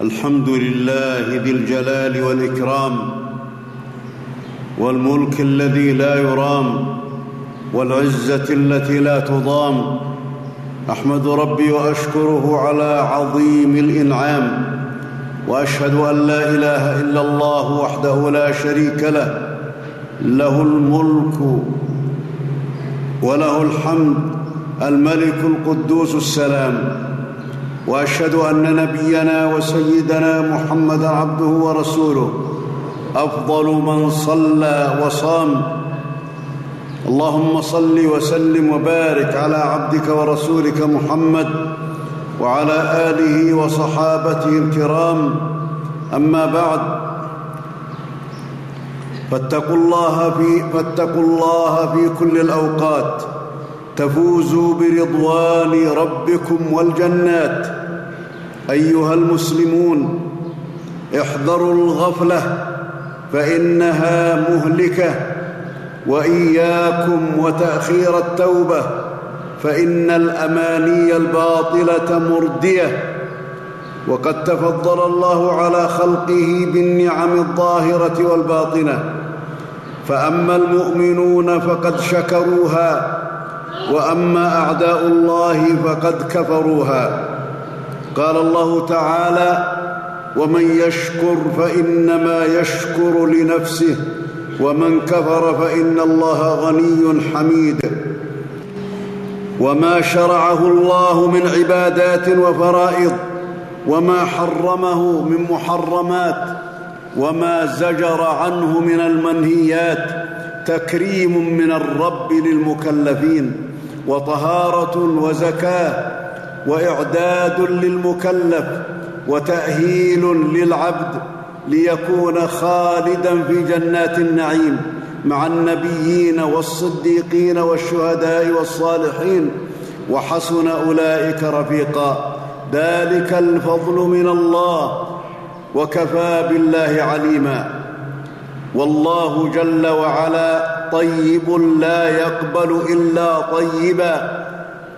الحمد لله ذي الجلال والإكرام والملك الذي لا يرام والعزة التي لا تضام. أحمد ربي وأشكره على عظيم الإنعام وأشهد أن لا إله إلا الله وحده لا شريك له. له الملك وله الحمد الملك القدوس السلام. وأشهد أن نبينا وسيدنا محمدا عبده ورسوله أفضل من صلى وصام. اللهم صل وسلم وبارك على عبدك ورسولك محمد وعلى آله وصحابته الكرام. أما بعد فاتقوا الله في فاتقوا الله في كل الأوقات. تفوزوا برضوان ربكم والجنات. أيها المسلمون احذروا الغفلة فإنها مهلكة. وإياكم وتأخير التوبة فإن الأماني الباطله مرديه وقد تفضل الله على خلقه بالنعم الظاهرة والباطنة. فأما المؤمنون فقد شكروها. وأما أعداء الله فقد كفروها. قال الله تعالى ومن يشكر فإنما يشكر لنفسه ومن كفر فإن الله غني حميد. وما شرعه الله من عبادات وفرائض وما حرمه من محرمات وما زجر عنه من المنهيات تكريم من الرب للمكلفين. وطهارة وزكاة وإعداد للمكلف وتأهيل للعبد ليكون خالدا في جنات النعيم مع النبيين والصديقين والشهداء والصالحين وحسن أولئك رفيقا. ذلك الفضل من الله وكفى بالله عليما. والله جل وعلا طيب لا يقبل إلا طيبا.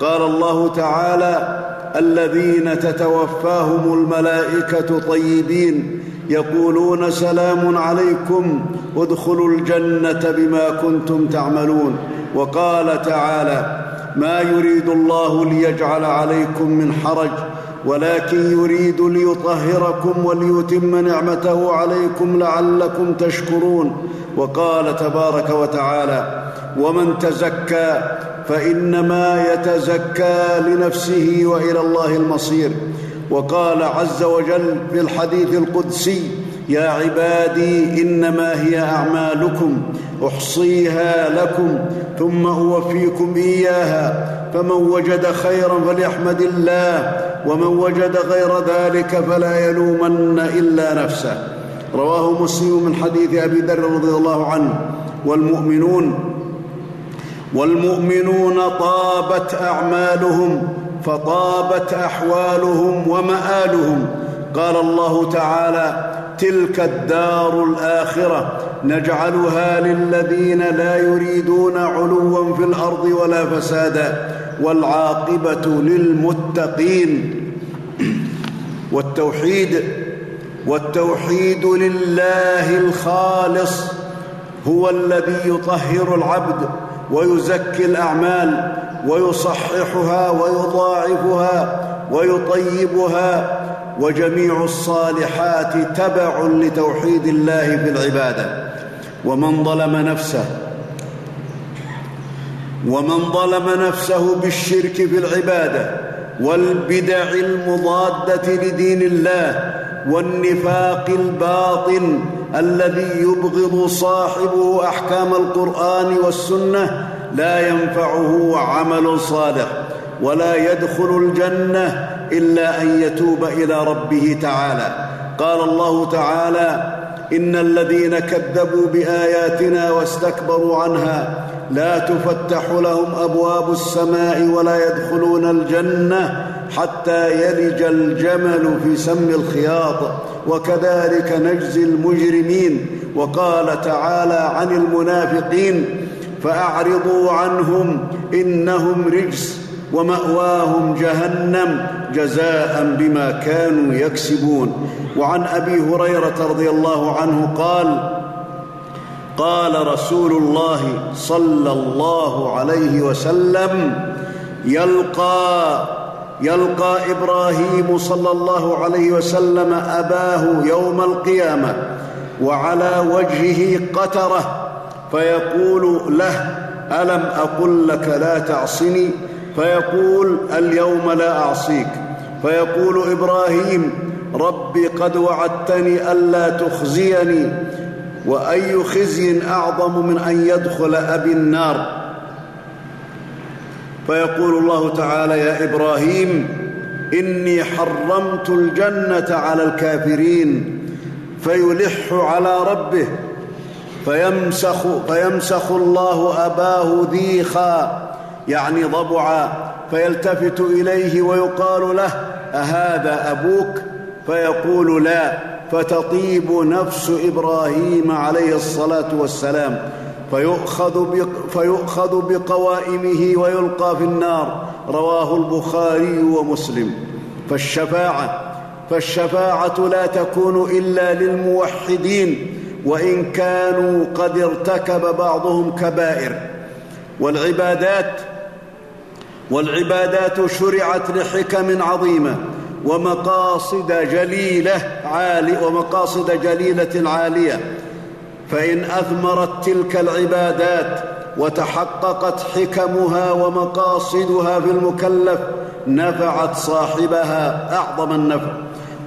قال الله تعالى الذين تتوفاهم الملائكة طيبين يقولون سلام عليكم ادخلوا الجنة بما كنتم تعملون. وقال تعالى ما يريد الله ليجعل عليكم من حرج ولكن يريد ليطهركم وليتم نعمته عليكم لعلكم تشكرون. وقال تبارك وتعالى ومن تزكى فإنما يتزكى لنفسه وإلى الله المصير. وقال عز وجل في الحديث القدسي يا عبادي إنما هي أعمالكم أحصيها لكم ثم أوفيكم إياها فمن وجد خيرا فليحمد الله ومن وجد غير ذلك فلا يلومن إلا نفسه. رواه مسلم من حديث أبي ذر رضي الله عنه. والمؤمنون والمؤمنون طابت أعمالهم فطابت أحوالهم ومآلهم. قال الله تعالى تلك الدار الآخرة نجعلها للذين لا يريدون علوا في الأرض ولا فسادا والعاقبة للمتقين. والتوحيد والتوحيد لله الخالص هو الذي يطهر العبد ويزكي الأعمال ويصححها ويضاعفها ويطيبها. وجميع الصالحات تبع لتوحيد الله في العباده ومن ظلم نفسه ومن ظلم نفسه بالشرك في العباده والبدع المضادة لدين الله والنفاق الباطن الذي يبغض صاحبه أحكام القرآن والسنة لا ينفعه عمل صالح ولا يدخل الجنة إلا أن يتوب إلى ربه تعالى. قال الله تعالى إن الذين كذبوا بآياتنا واستكبروا عنها لا تفتح لهم أبواب السماء ولا يدخلون الجنة حتى يلج الجمل في سم الخياط. وكذلك نجزي المجرمين. وقال تعالى عن المنافقين فأعرضوا عنهم إنهم رجس ومأواهم جهنم جزاء بما كانوا يكسبون. وعن أبي هريرة رضي الله عنه قال قال رسول الله صلى الله عليه وسلم يلقى يلقى إبراهيم صلى الله عليه وسلم أباه يوم القيامة وعلى وجهه قترة فيقول له ألم أقل لك لا تعصني؟ فيقول اليوم لا أعصيك. فيقول إبراهيم رب قد وعدتني ألا تخزيني وأي خزي أعظم من أن يدخل أبي النار. فيقول الله تعالى يا إبراهيم إني حرمت الجنة على الكافرين فيلح على ربه فيمسخ, فيمسخ الله أباه ذيخا يعني ضبعا فيلتفت إليه ويقال له أهذا أبوك؟ فيقول لا فتطيب نفس إبراهيم عليه الصلاة والسلام فيؤخذ, بقوائمه ويلقى في النار رواه البخاري ومسلم. فالشفاعة فالشفاعة لا تكون إلا للموحدين وإن كانوا قد ارتكب بعضهم كبائر. والعبادات والعبادات شرعت لحكم عظيمة ومقاصد جليلة عالي ومقاصد جليلة عالية. فإن أثمرت تلك العبادات وتحققت حكمها ومقاصدها في المكلف نفعت صاحبها أعظم النفع.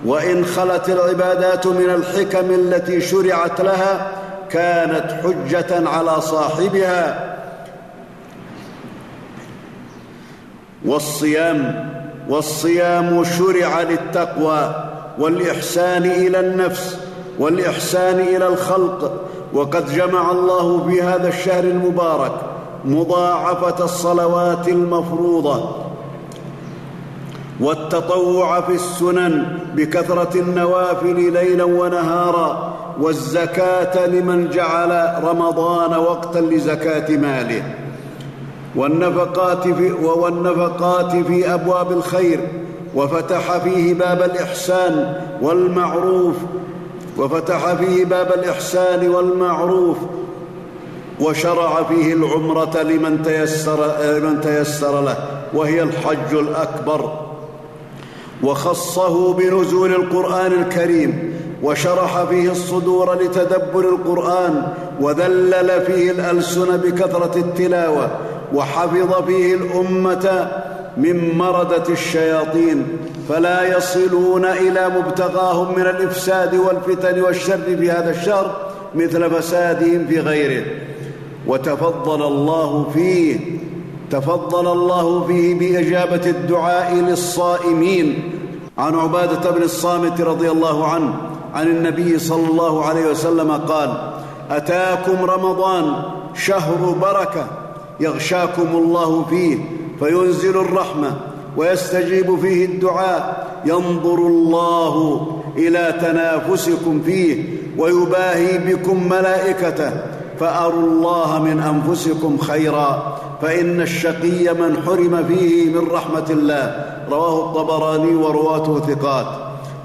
وإن خلت العبادات من الحكم التي شرعت لها كانت حجة على صاحبها والصيام والصيام شرع للتقوى والإحسان إلى النفس والإحسان إلى الخلق وقد جمع الله في هذا الشهر المبارك مضاعفة الصلوات المفروضة والتطوع في السنن بكثرة النوافل ليلا ونهارا والزكاة لمن جعل رمضان وقتا لزكاة ماله. والنفقات في, والنفقات في أبواب الخير وفتح فيه باب الإحسان والمعروف وفتح فيه باب الإحسان والمعروف وشرع فيه العمرة لمن تيسر, لمن تيسر له وهي الحج الأكبر. وخصه بنزول القرآن الكريم وشرح فيه الصدور لتدبر القرآن وذلل فيه الألسن بكثرة التلاوة وحفظ فيه الأمة من مردة الشياطين فلا يصلون إلى مبتغاهم من الإفساد والفتن والشر في هذا الشهر مثل فسادهم في غيره. وتفضل الله فيه تفضل الله فيه بإجابة الدعاء للصائمين. عن عبادة بن الصامت رضي الله عنه عن النبي صلى الله عليه وسلم قال أتاكم رمضان شهر بركة. يغشاكم الله فيه فينزل الرحمة ويستجيب فيه الدعاء. ينظر الله إلى تنافسكم فيه ويباهي بكم ملائكته. فأروا الله من أنفسكم خيرا فإن الشقي من حرم فيه من رحمة الله. رواه الطبراني ورواته ثقات.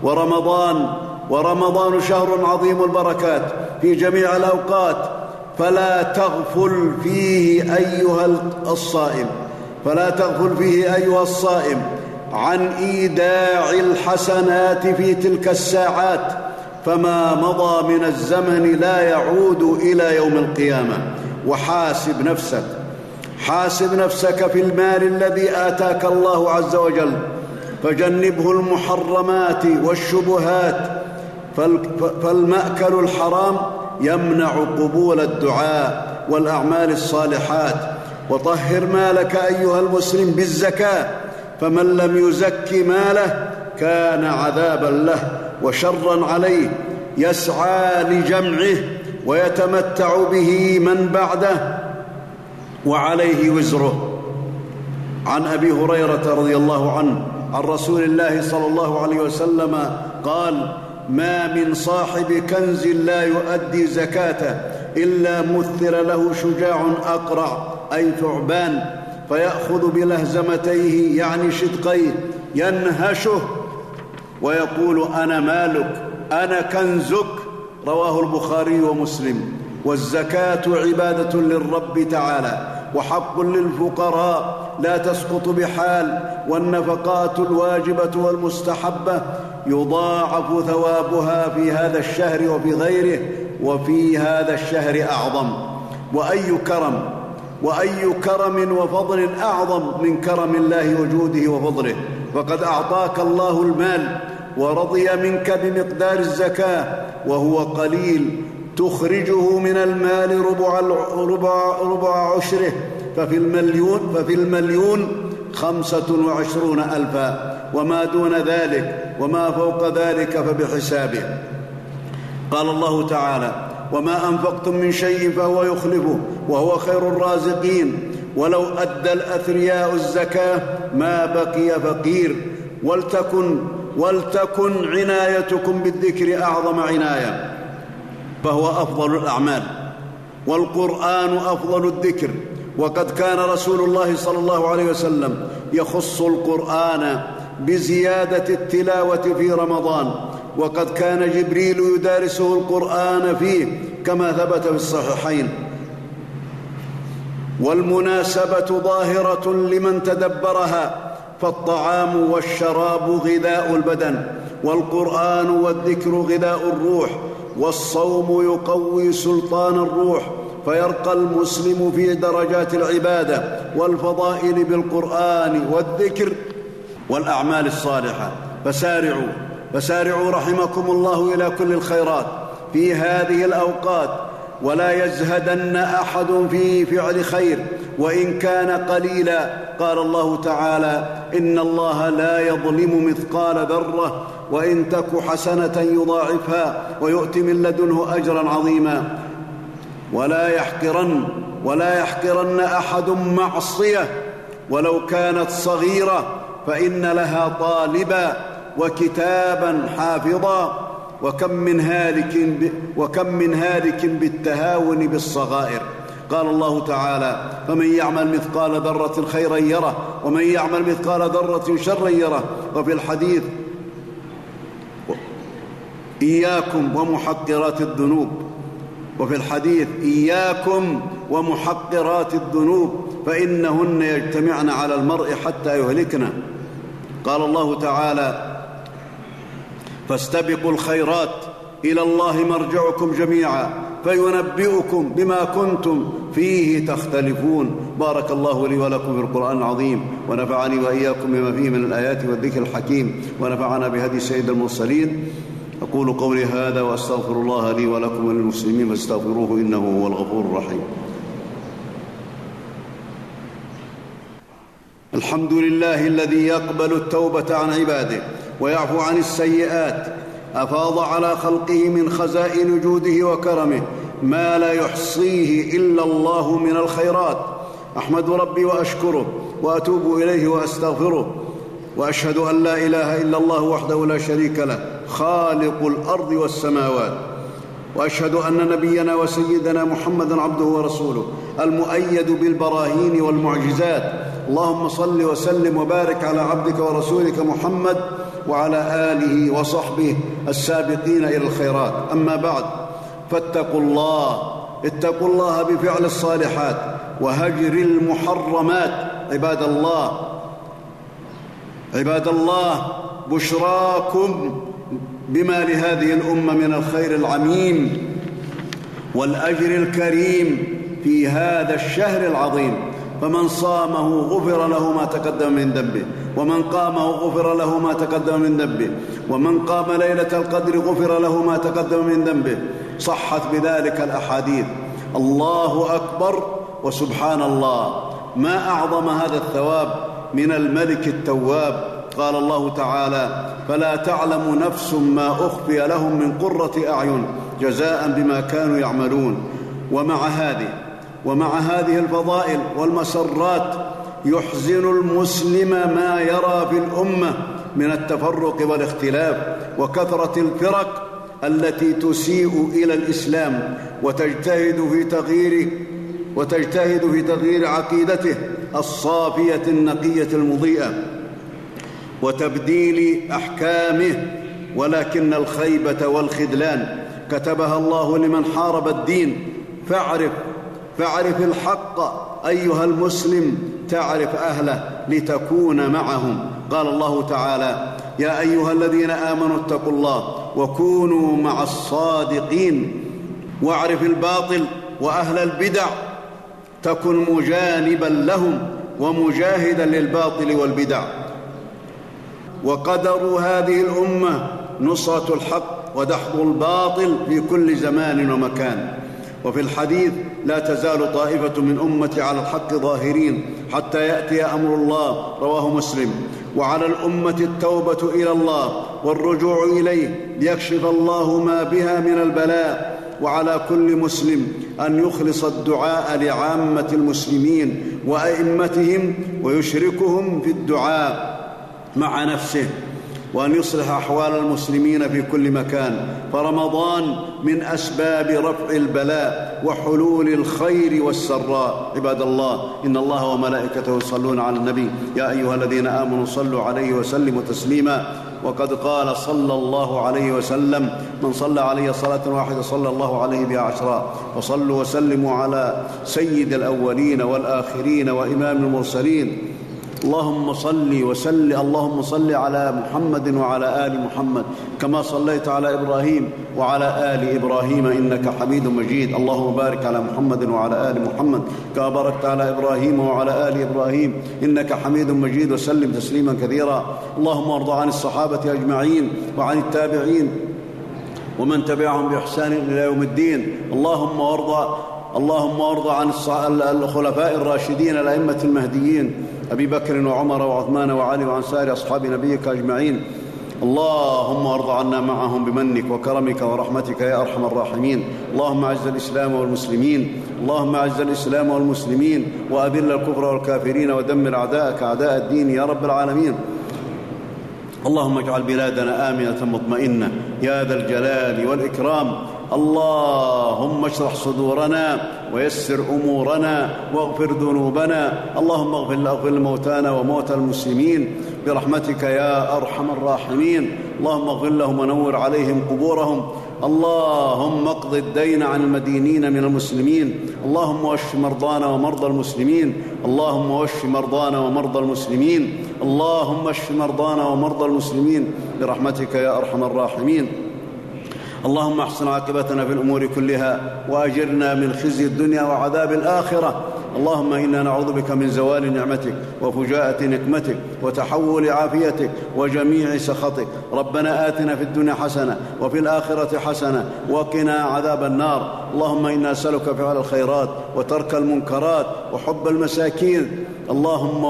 ورمضان ورمضان شهر عظيم البركات في جميع الأوقات. فلا تغفل فيه أيها الصائم. فلا تغفل فيه أيها الصائم عن إيداع الحسنات في تلك الساعات فما مضى من الزمن لا يعود إلى يوم القيامة. وحاسب نفسك. حاسب نفسك في المال الذي آتاك الله عز وجل. فجنبه المحرمات والشبهات. فالمأكل الحرام يمنع قبول الدعاء والأعمال الصالحات. وطهر مالك أيها المسلم بالزكاة فمن لم يزك ماله كان عذابا له وشرا عليه. يسعى لجمعه ويتمتع به من بعده وعليه وزره. عن أبي هريرة رضي الله عنه عن رسول الله صلى الله عليه وسلم قال ما من صاحب كنز لا يؤدي زكاته إلا مثل له شجاع أقرع أي ثعبان فيأخذ بلهزمتيه يعني شدقيه ينهشه ويقول أنا مالك أنا كنزك رواه البخاري ومسلم. والزكاة عبادة للرب تعالى وحق للفقراء لا تسقط بحال والنفقات الواجبة والمستحبة يضاعف ثوابها في هذا الشهر وفي غيره وفي هذا الشهر أعظم. وأي كرم وأي كرم وفضل أعظم من كرم الله وجوده وفضله. فقد أعطاك الله المال ورضي منك بمقدار الزكاة وهو قليل تخرجه من المال ربع, ربع, ربع عشره ففي المليون, ففي المليون خمسة وعشرون ألفا وما دون ذلك وما فوق ذلك فبحسابه. قال الله تعالى وما أنفقتم من شيء فهو يخلفه وهو خير الرازقين ولو أدى الأثرياء الزكاة ما بقي فقير. ولتكن ولتكن عنايتكم بالذكر أعظم عناية. فهو أفضل الأعمال. والقرآن أفضل الذكر. وقد كان رسول الله صلى الله عليه وسلم يخص القرآن بزيادة التلاوة في رمضان. وقد كان جبريل يدارسه القرآن فيه كما ثبت في الصحيحين. والمناسبة ظاهرة لمن تدبرها فالطعام والشراب غذاء البدن والقرآن والذكر غذاء الروح والصوم يقوي سلطان الروح فيرقى المسلم في درجات العبادة والفضائل بالقرآن والذكر والأعمال الصالحة. فسارعوا فسارعوا رحمكم الله إلى كل الخيرات في هذه الأوقات. ولا يزهدن أحد في فعل خير وإن كان قليلا. قال الله تعالى إن الله لا يظلم مثقال ذرة وإن تك حسنة يضاعفها ويؤت من لدنه أجرا عظيما. ولا يحقرن ولا يحقرن أحد معصية ولو كانت صغيرة فإن لها طالبا وكتابا حافظا وكم من هالك وكم من هالك بالتهاون بالصغائر. قال الله تعالى فمن يعمل مثقال ذرة خيرا يره ومن يعمل مثقال ذرة شرا يره. وفي الحديث إياكم ومحقرات الذنوب. وفي الحديث إياكم ومحقرات الذنوب فإنهن يجتمعن على المرء حتى يهلكنا قال الله تعالى فاستبقوا الخيرات إلى الله مرجعكم جميعا فينبئكم بما كنتم فيه تختلفون. بارك الله لي ولكم في القرآن العظيم ونفعني وإياكم بما فيه من الآيات والذكر الحكيم ونفعنا بهدي سيد المرسلين. أقول قولي هذا وأستغفر الله لي ولكم وللمسلمين فاستغفروه إنه هو الغفور الرحيم. الحمد لله الذي يقبل التوبة عن عباده ويعفو عن السيئات أفاض على خلقه من خزائن جوده وكرمه ما لا يحصيه إلا الله من الخيرات. أحمد ربي وأشكره وأتوب إليه وأستغفره وأشهد أن لا إله إلا الله وحده لا شريك له. خالق الأرض والسماوات وأشهد أن نبينا وسيدنا محمدا عبده ورسوله المؤيد بالبراهين والمعجزات. اللهم صل وسلم وبارك على عبدك ورسولك محمد وعلى آله وصحبه السابقين إلى الخيرات. أما بعد فاتقوا الله اتقوا الله بفعل الصالحات وهجر المحرمات. عباد الله عباد الله بشراكم بما لهذه الأمة من الخير العميم والأجر الكريم في هذا الشهر العظيم. فمن صامه غفر له ما تقدم من ذنبه ومن قامه غفر له ما تقدم من ذنبه ومن قام ليلة القدر غفر له ما تقدم من ذنبه. صحت بذلك الأحاديث. الله أكبر وسبحان الله. ما أعظم هذا الثواب من الملك التواب؟ قال الله تعالى فلا تعلم نفس ما أخفي لهم من قرة أعين جزاء بما كانوا يعملون. ومع هذه ومع هذه الفضائل والمسرات يحزن المسلم ما يرى في الأمة من التفرق والاختلاف وكثرة الفرق التي تسيء إلى الإسلام وتجتهد في تغيير وتجتهد في تغيير عقيدته الصافية النقية المضيئة. وتبديل أحكامه ولكن الخيبة والخذلان. كتبها الله لمن حارب الدين. فاعرف فاعرف الحق أيها المسلم. تعرف أهله لتكون معهم. قال الله تعالى يا أيها الذين آمنوا اتقوا الله وكونوا مع الصادقين. واعرف الباطل وأهل البدع. تكن مجانبا لهم ومجاهدا للباطل والبدع. وقدر هذه الأمة نصرة الحق ودحض الباطل في كل زمان ومكان. وفي الحديث لا تزال طائفة من أمتي على الحق ظاهرين حتى يأتي أمر الله رواه مسلم. وعلى الأمة التوبة إلى الله والرجوع إليه ليكشف الله ما بها من البلاء. وعلى كل مسلم أن يخلص الدعاء لعامة المسلمين وأئمتهم ويشركهم في الدعاء. مع نفسه وأن يصلح أحوال المسلمين في كل مكان. فرمضان من أسباب رفع البلاء وحلول الخير والسراء. عباد الله إن الله وملائكته يصلون على النبي. يا أيها الذين آمنوا صلوا عليه وسلموا تسليما. وقد قال صلى الله عليه وسلم من صلى علي صلاة واحدة صلى الله عليه بها عشرا وصلوا وسلموا على سيد الأولين والآخرين وإمام المرسلين. اللهم صل وسل اللهم صل على محمد وعلى آل محمد كما صليت على إبراهيم وعلى آل إبراهيم إنك حميد مجيد. اللهم بارك على محمد وعلى آل محمد كما باركت على إبراهيم وعلى آل إبراهيم إنك حميد مجيد. وسلم تسليما كثيرا. اللهم أرض عن الصحابة أجمعين وعن التابعين ومن تبعهم بإحسان إلى يوم الدين. اللهم وارض اللهم وارض عن الخلفاء الراشدين الأئمة المهديين أبي بكر وعمر وعثمان وعلي وعن سائر أصحاب نبيك أجمعين. اللهم ارض عنا معهم بمنك وكرمك ورحمتك يا أرحم الراحمين. اللهم أعز الإسلام والمسلمين. اللهم أعز الإسلام والمسلمين. وأذل الكفر والكافرين ودمر أعداءك أعداء الدين يا رب العالمين. اللهم اجعل بلادنا آمنة مطمئنة. يا ذا الجلال والإكرام. اللهم اشرح صدورنا ويسر أمورنا واغفر ذنوبنا. اللهم اغفر اغفر لموتانا وموتى المسلمين. برحمتك يا أرحم الراحمين. اللهم اغفر لهم ونور عليهم قبورهم. اللهم اقض الدين عن المدينين من المسلمين. اللهم واشف مرضانا ومرضى المسلمين. اللهم واشف مرضانا ومرضى المسلمين. اللهم اشف مرضانا ومرضى المسلمين. برحمتك يا أرحم الراحمين. اللهم احسن عاقبتنا في الأمور كلها وأجرنا من خزي الدنيا وعذاب الآخرة. اللهم إنا نعوذ بك من زوال نعمتك وفجاءة نقمتك وتحول عافيتك وجميع سخطك. ربنا آتنا في الدنيا حسنة وفي الآخرة حسنة وقنا عذاب النار. اللهم إنا نسألك فعل الخيرات وترك المنكرات وحب المساكين. اللهم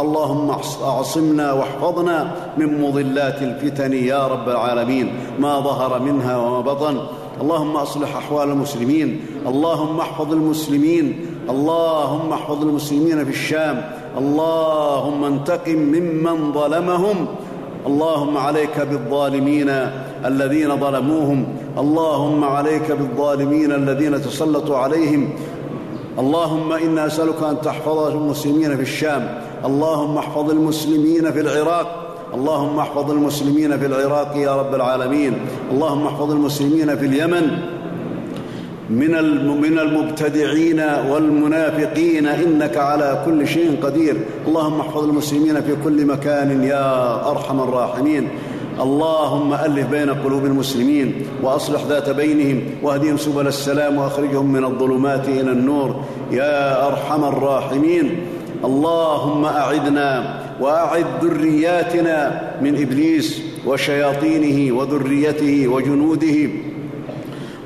اللهم أعصمنا واحفظنا من مضلات الفتن يا رب العالمين. ما ظهر منها وما بطن. اللهم أصلح أحوال المسلمين. اللهم احفظ المسلمين. اللهم احفظ المسلمين في الشام. اللهم انتقم ممن ظلمهم. اللهم عليك بالظالمين الذين ظلموهم. اللهم عليك بالظالمين الذين تسلطوا عليهم. اللهم إنا نسالك أن تحفظ المسلمين في الشام. اللهم احفظ المسلمين في العراق. اللهم احفظ المسلمين في العراق يا رب العالمين. اللهم احفظ المسلمين في اليمن. من من المبتدعين والمنافقين إنك على كل شيء قدير. اللهم احفظ المسلمين في كل مكان يا أرحم الراحمين. اللهم ألف بين قلوب المسلمين وأصلح ذات بينهم واهدهم سبل السلام وأخرجهم من الظلمات إلى النور. يا أرحم الراحمين. اللهم أعدنا وأعد ذرياتنا من إبليس وشياطينه وذريته وجنوده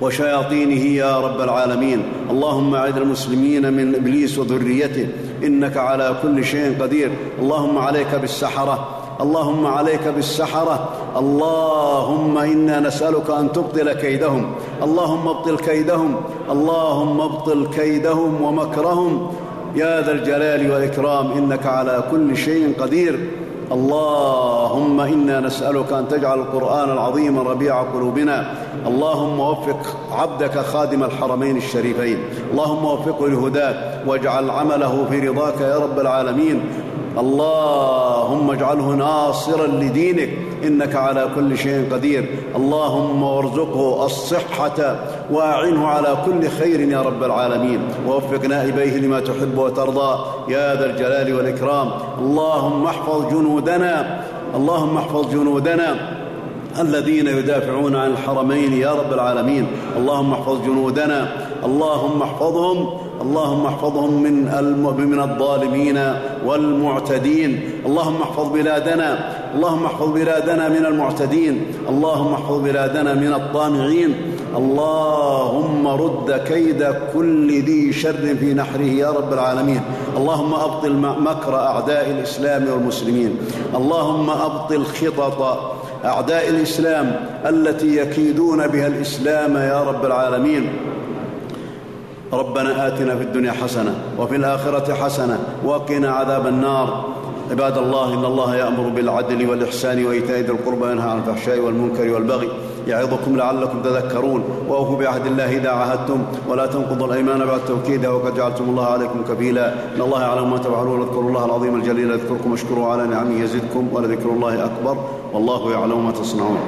وشياطينه يا رب العالمين. اللهم اعد المسلمين من إبليس وذريته. إنك على كل شيء قدير. اللهم عليك بالسحرة. اللهم عليك بالسحرة. اللهم إنا نسألك أن تبطل كيدهم. اللهم ابطل كيدهم. اللهم ابطل كيدهم ومكرهم. يا ذا الجلال والإكرام. إنك على كل شيء قدير. اللهم إنا نسألك أن تجعل القرآن العظيم ربيع قلوبنا. اللهم وفق عبدك خادم الحرمين الشريفين. اللهم وفقه لهداك واجعل عمله في رضاك يا رب العالمين. اللهم اجعله ناصرا لدينك إنك على كل شيء قدير. اللهم وارزقه الصحة واعنه على كل خير يا رب العالمين. ووفق نائبيه لما تحب وترضى. يا ذا الجلال والإكرام. اللهم احفظ جنودنا اللهم احفظ جنودنا الذين يدافعون عن الحرمين يا رب العالمين. اللهم احفظ جنودنا اللهم احفظهم اللهم احفظهم من من الظالمين والمعتدين. اللهم احفظ بلادنا. اللهم احفظ بلادنا من المعتدين. اللهم احفظ بلادنا من الطامعين. اللهم رد كيد كل ذي شر في نحره يا رب العالمين. اللهم أبطل مكر أعداء الإسلام والمسلمين. اللهم أبطل خطط أعداء الإسلام التي يكيدون بها الإسلام يا رب العالمين. ربنا آتنا في الدنيا حسنة وفي الآخرة حسنة وقنا عذاب النار. عباد الله إن الله يأمر بالعدل والإحسان وإيتاء ذي القربى وينهى عن الفحشاء والمنكر والبغي يعظكم لعلكم تذكرون. وأوفوا بعهد الله إذا عاهدتم. ولا تنقضوا الأيمان بعد توكيدها وقد جعلتم الله عليكم كفيلا. إن الله يعلم ما تفعلون اذكروا الله العظيم الجليل. يذكركم اشكروا على نعمه يزدكم ولذكر الله أكبر. والله يعلم ما تصنعون.